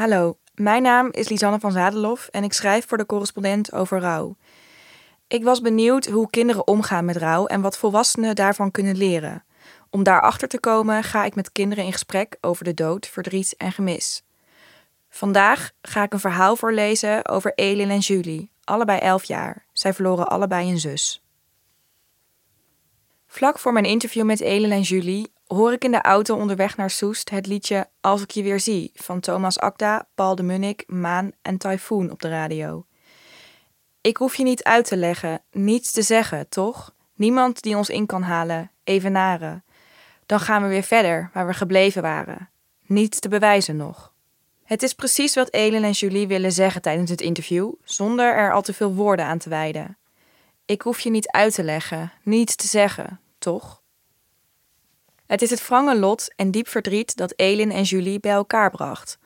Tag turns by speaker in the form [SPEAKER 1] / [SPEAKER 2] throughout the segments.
[SPEAKER 1] Hallo, mijn naam is Lisanne van Zadelof en ik schrijf voor de correspondent over rouw. Ik was benieuwd hoe kinderen omgaan met rouw en wat volwassenen daarvan kunnen leren. Om daarachter te komen ga ik met kinderen in gesprek over de dood, verdriet en gemis. Vandaag ga ik een verhaal voorlezen over Elin en Julie, allebei 11 jaar. Zij verloren allebei een zus. Vlak voor mijn interview met Elin en Julie hoor ik in de auto onderweg naar Soest het liedje Als ik je weer zie van Thomas Akda, Paul de Munnik, Maan en Typhoon op de radio. Ik hoef je niet uit te leggen, niets te zeggen, toch? Niemand die ons in kan halen, evenaren. Dan gaan we weer verder, waar we gebleven waren. Niets te bewijzen nog. Het is precies wat Elin en Julie willen zeggen tijdens het interview, zonder er al te veel woorden aan te wijden. Ik hoef je niet uit te leggen, niets te zeggen, toch? Het is het wrange lot en diep verdriet dat Elin en Julie bij elkaar bracht.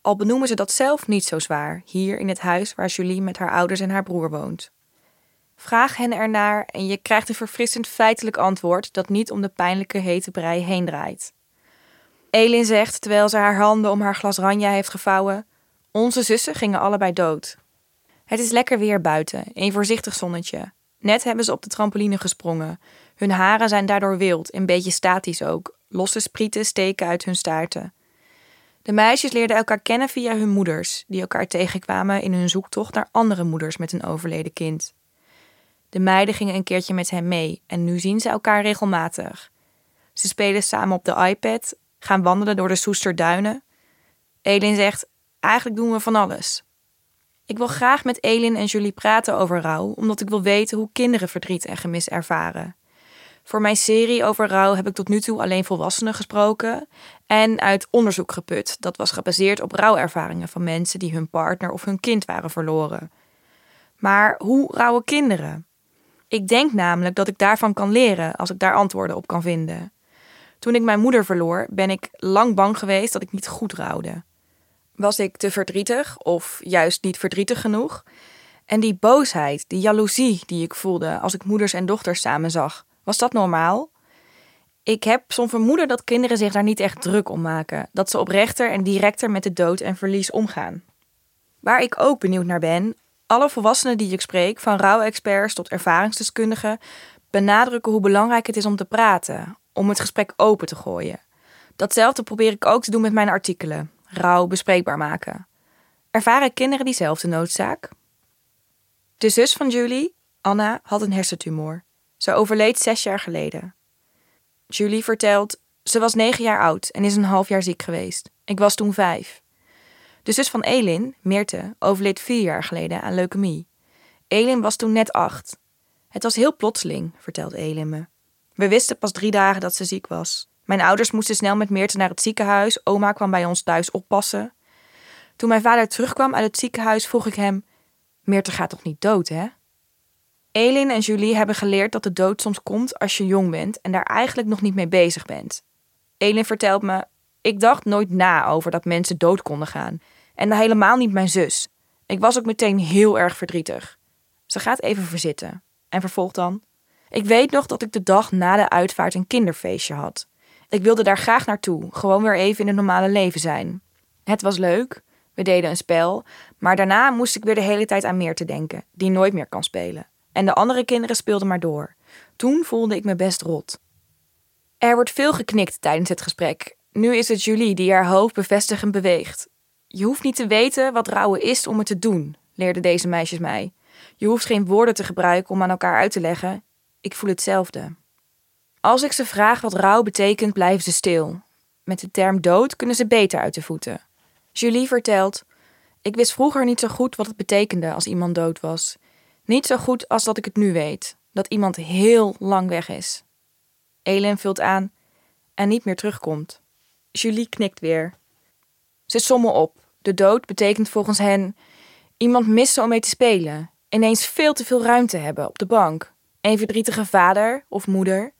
[SPEAKER 1] Al benoemen ze dat zelf niet zo zwaar, hier in het huis waar Julie met haar ouders en haar broer woont. Vraag hen ernaar en je krijgt een verfrissend feitelijk antwoord dat niet om de pijnlijke hete brei heen draait. Elin zegt, terwijl ze haar handen om haar glas ranja heeft gevouwen: Onze zussen gingen allebei dood. Het is lekker weer buiten, een voorzichtig zonnetje. Net hebben ze op de trampoline gesprongen. Hun haren zijn daardoor wild, een beetje statisch ook. Losse sprieten steken uit hun staarten. De meisjes leerden elkaar kennen via hun moeders, die elkaar tegenkwamen in hun zoektocht naar andere moeders met een overleden kind. De meiden gingen een keertje met hen mee en nu zien ze elkaar regelmatig. Ze spelen samen op de iPad, gaan wandelen door de Soesterduinen. Elin zegt: Eigenlijk doen we van alles. Ik wil graag met Elin en Julie praten over rouw, omdat ik wil weten hoe kinderen verdriet en gemis ervaren. Voor mijn serie over rouw heb ik tot nu toe alleen volwassenen gesproken en uit onderzoek geput. Dat was gebaseerd op rouwervaringen van mensen die hun partner of hun kind waren verloren. Maar hoe rouwen kinderen? Ik denk namelijk dat ik daarvan kan leren als ik daar antwoorden op kan vinden. Toen ik mijn moeder verloor, ben ik lang bang geweest dat ik niet goed rouwde. Was ik te verdrietig of juist niet verdrietig genoeg? En die boosheid, die jaloezie die ik voelde als ik moeders en dochters samen zag, was dat normaal? Ik heb zo'n vermoeden dat kinderen zich daar niet echt druk om maken, dat ze oprechter en directer met de dood en verlies omgaan. Waar ik ook benieuwd naar ben, alle volwassenen die ik spreek, van rouwexperts tot ervaringsdeskundigen, benadrukken hoe belangrijk het is om te praten, om het gesprek open te gooien. Datzelfde probeer ik ook te doen met mijn artikelen. Rouw bespreekbaar maken. Ervaren kinderen diezelfde noodzaak? De zus van Julie, Anna, had een hersentumor. Ze overleed zes jaar geleden. Julie vertelt, ze was negen jaar oud en is een half jaar ziek geweest. Ik was toen vijf. De zus van Elin, Meerte, overleed vier jaar geleden aan leukemie. Elin was toen net acht. Het was heel plotseling, vertelt Elin me. We wisten pas drie dagen dat ze ziek was. Mijn ouders moesten snel met Meerte naar het ziekenhuis. Oma kwam bij ons thuis oppassen. Toen mijn vader terugkwam uit het ziekenhuis, vroeg ik hem: Meerte gaat toch niet dood, hè? Elin en Julie hebben geleerd dat de dood soms komt als je jong bent en daar eigenlijk nog niet mee bezig bent. Elin vertelt me: Ik dacht nooit na over dat mensen dood konden gaan. En helemaal niet mijn zus. Ik was ook meteen heel erg verdrietig. Ze gaat even verzitten en vervolgt dan: Ik weet nog dat ik de dag na de uitvaart een kinderfeestje had. Ik wilde daar graag naartoe, gewoon weer even in het normale leven zijn. Het was leuk, we deden een spel, maar daarna moest ik weer de hele tijd aan meer te denken, die nooit meer kan spelen. En de andere kinderen speelden maar door. Toen voelde ik me best rot. Er wordt veel geknikt tijdens het gesprek. Nu is het Julie die haar hoofd bevestigend beweegt. Je hoeft niet te weten wat rouwen is om het te doen, leerden deze meisjes mij. Je hoeft geen woorden te gebruiken om aan elkaar uit te leggen. Ik voel hetzelfde. Als ik ze vraag wat rouw betekent, blijven ze stil. Met de term dood kunnen ze beter uit de voeten. Julie vertelt: Ik wist vroeger niet zo goed wat het betekende als iemand dood was. Niet zo goed als dat ik het nu weet, dat iemand heel lang weg is. Elin vult aan en niet meer terugkomt. Julie knikt weer. Ze sommen op. De dood betekent volgens hen iemand missen om mee te spelen, ineens veel te veel ruimte hebben op de bank, een verdrietige vader of moeder,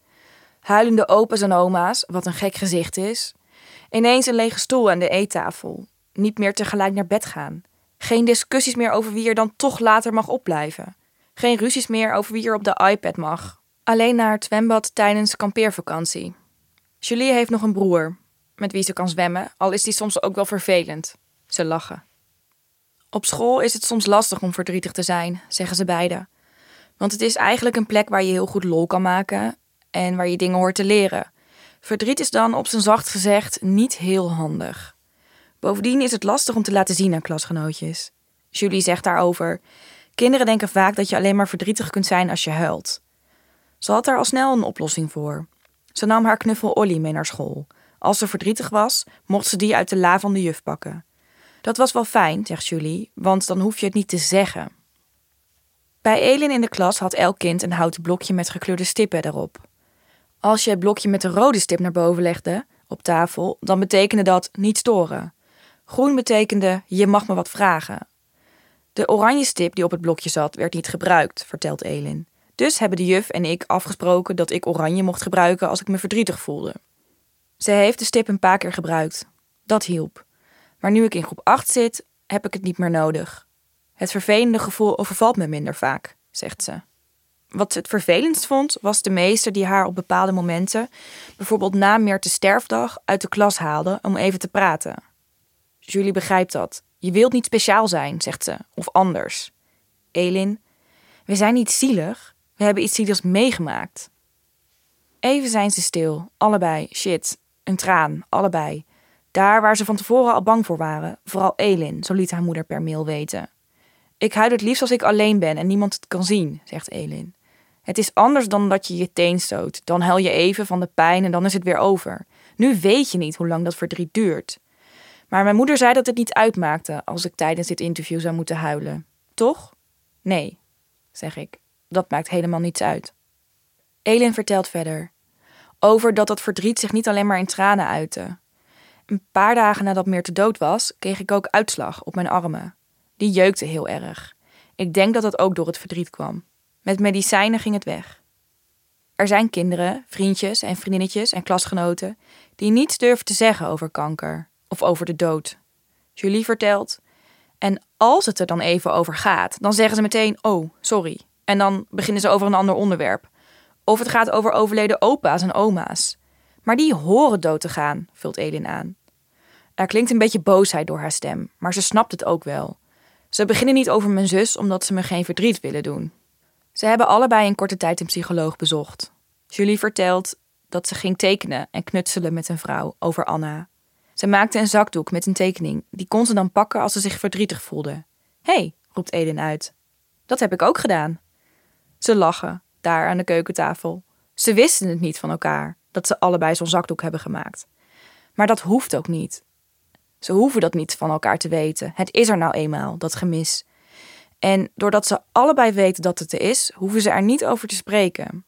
[SPEAKER 1] huilende opa's en oma's, wat een gek gezicht is, ineens een lege stoel aan de eettafel, niet meer tegelijk naar bed gaan, geen discussies meer over wie er dan toch later mag opblijven. Geen ruzies meer over wie er op de iPad mag. Alleen naar het zwembad tijdens kampeervakantie. Julie heeft nog een broer, met wie ze kan zwemmen, al is die soms ook wel vervelend. Ze lachen. Op school is het soms lastig om verdrietig te zijn, zeggen ze beiden. Want het is eigenlijk een plek waar je heel goed lol kan maken en waar je dingen hoort te leren. Verdriet is dan op zijn zacht gezegd niet heel handig. Bovendien is het lastig om te laten zien aan klasgenootjes. Julie zegt daarover: Kinderen denken vaak dat je alleen maar verdrietig kunt zijn als je huilt. Ze had daar al snel een oplossing voor. Ze nam haar knuffel Olly mee naar school. Als ze verdrietig was, mocht ze die uit de la van de juf pakken. Dat was wel fijn, zegt Julie, want dan hoef je het niet te zeggen. Bij Elin in de klas had elk kind een houten blokje met gekleurde stippen erop. Als je het blokje met de rode stip naar boven legde, op tafel, dan betekende dat niet storen. Groen betekende je mag me wat vragen. De oranje stip die op het blokje zat, werd niet gebruikt, vertelt Elin. Dus hebben de juf en ik afgesproken dat ik oranje mocht gebruiken als ik me verdrietig voelde. Ze heeft de stip een paar keer gebruikt. Dat hielp. Maar nu ik in groep 8 zit, heb ik het niet meer nodig. Het vervelende gevoel overvalt me minder vaak, zegt ze. Wat ze het vervelendst vond, was de meester die haar op bepaalde momenten, bijvoorbeeld na Meerte sterfdag, uit de klas haalde om even te praten. Julie begrijpt dat. Je wilt niet speciaal zijn, zegt ze, of anders. Elin, we zijn niet zielig, we hebben iets zieligs meegemaakt. Even zijn ze stil, allebei, shit, een traan, allebei. Daar waar ze van tevoren al bang voor waren, vooral Elin, zo liet haar moeder per mail weten. Ik huil het liefst als ik alleen ben en niemand het kan zien, zegt Elin. Het is anders dan dat je je teen stoot. Dan huil je even van de pijn en dan is het weer over. Nu weet je niet hoe lang dat verdriet duurt. Maar mijn moeder zei dat het niet uitmaakte als ik tijdens dit interview zou moeten huilen. Toch? Nee, zeg ik. Dat maakt helemaal niets uit. Elin vertelt verder over dat dat verdriet zich niet alleen maar in tranen uitte. Een paar dagen nadat Meerte dood was, kreeg ik ook uitslag op mijn armen. Die jeukte heel erg. Ik denk dat dat ook door het verdriet kwam. Met medicijnen ging het weg. Er zijn kinderen, vriendjes en vriendinnetjes en klasgenoten die niets durven te zeggen over kanker of over de dood. Julie vertelt. En als het er dan even over gaat, dan zeggen ze meteen: Oh, sorry. En dan beginnen ze over een ander onderwerp. Of het gaat over overleden opa's en oma's. Maar die horen dood te gaan, vult Elin aan. Er klinkt een beetje boosheid door haar stem, maar ze snapt het ook wel. Ze beginnen niet over mijn zus omdat ze me geen verdriet willen doen. Ze hebben allebei in korte tijd een psycholoog bezocht. Julie vertelt dat ze ging tekenen en knutselen met een vrouw over Anna. Ze maakte een zakdoek met een tekening. Die kon ze dan pakken als ze zich verdrietig voelde. Hé, hey, roept Eden uit. Dat heb ik ook gedaan. Ze lachen, daar aan de keukentafel. Ze wisten het niet van elkaar, dat ze allebei zo'n zakdoek hebben gemaakt. Maar dat hoeft ook niet. Ze hoeven dat niet van elkaar te weten. Het is er nou eenmaal, dat gemis. En doordat ze allebei weten dat het er is, hoeven ze er niet over te spreken.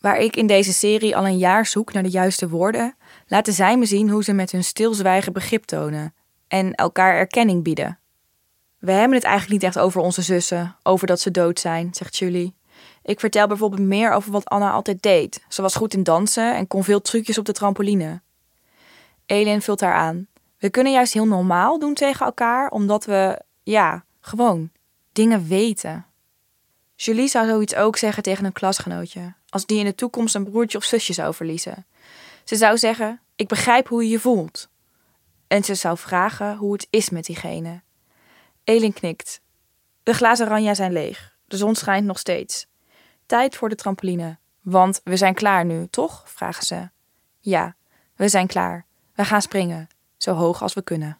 [SPEAKER 1] Waar ik in deze serie al een jaar zoek naar de juiste woorden, laten zij me zien hoe ze met hun stilzwijgen begrip tonen en elkaar erkenning bieden. We hebben het eigenlijk niet echt over onze zussen, over dat ze dood zijn, zegt Julie. Ik vertel bijvoorbeeld meer over wat Anna altijd deed. Ze was goed in dansen en kon veel trucjes op de trampoline. Elin vult haar aan. We kunnen juist heel normaal doen tegen elkaar, omdat we, ja, gewoon dingen weten. Julie zou zoiets ook zeggen tegen een klasgenootje, als die in de toekomst een broertje of zusje zou verliezen. Ze zou zeggen: Ik begrijp hoe je je voelt. En ze zou vragen hoe het is met diegene. Elin knikt. De glazen ranja zijn leeg. De zon schijnt nog steeds. Tijd voor de trampoline. Want we zijn klaar nu, toch? vragen ze. Ja, we zijn klaar. We gaan springen, zo hoog als we kunnen.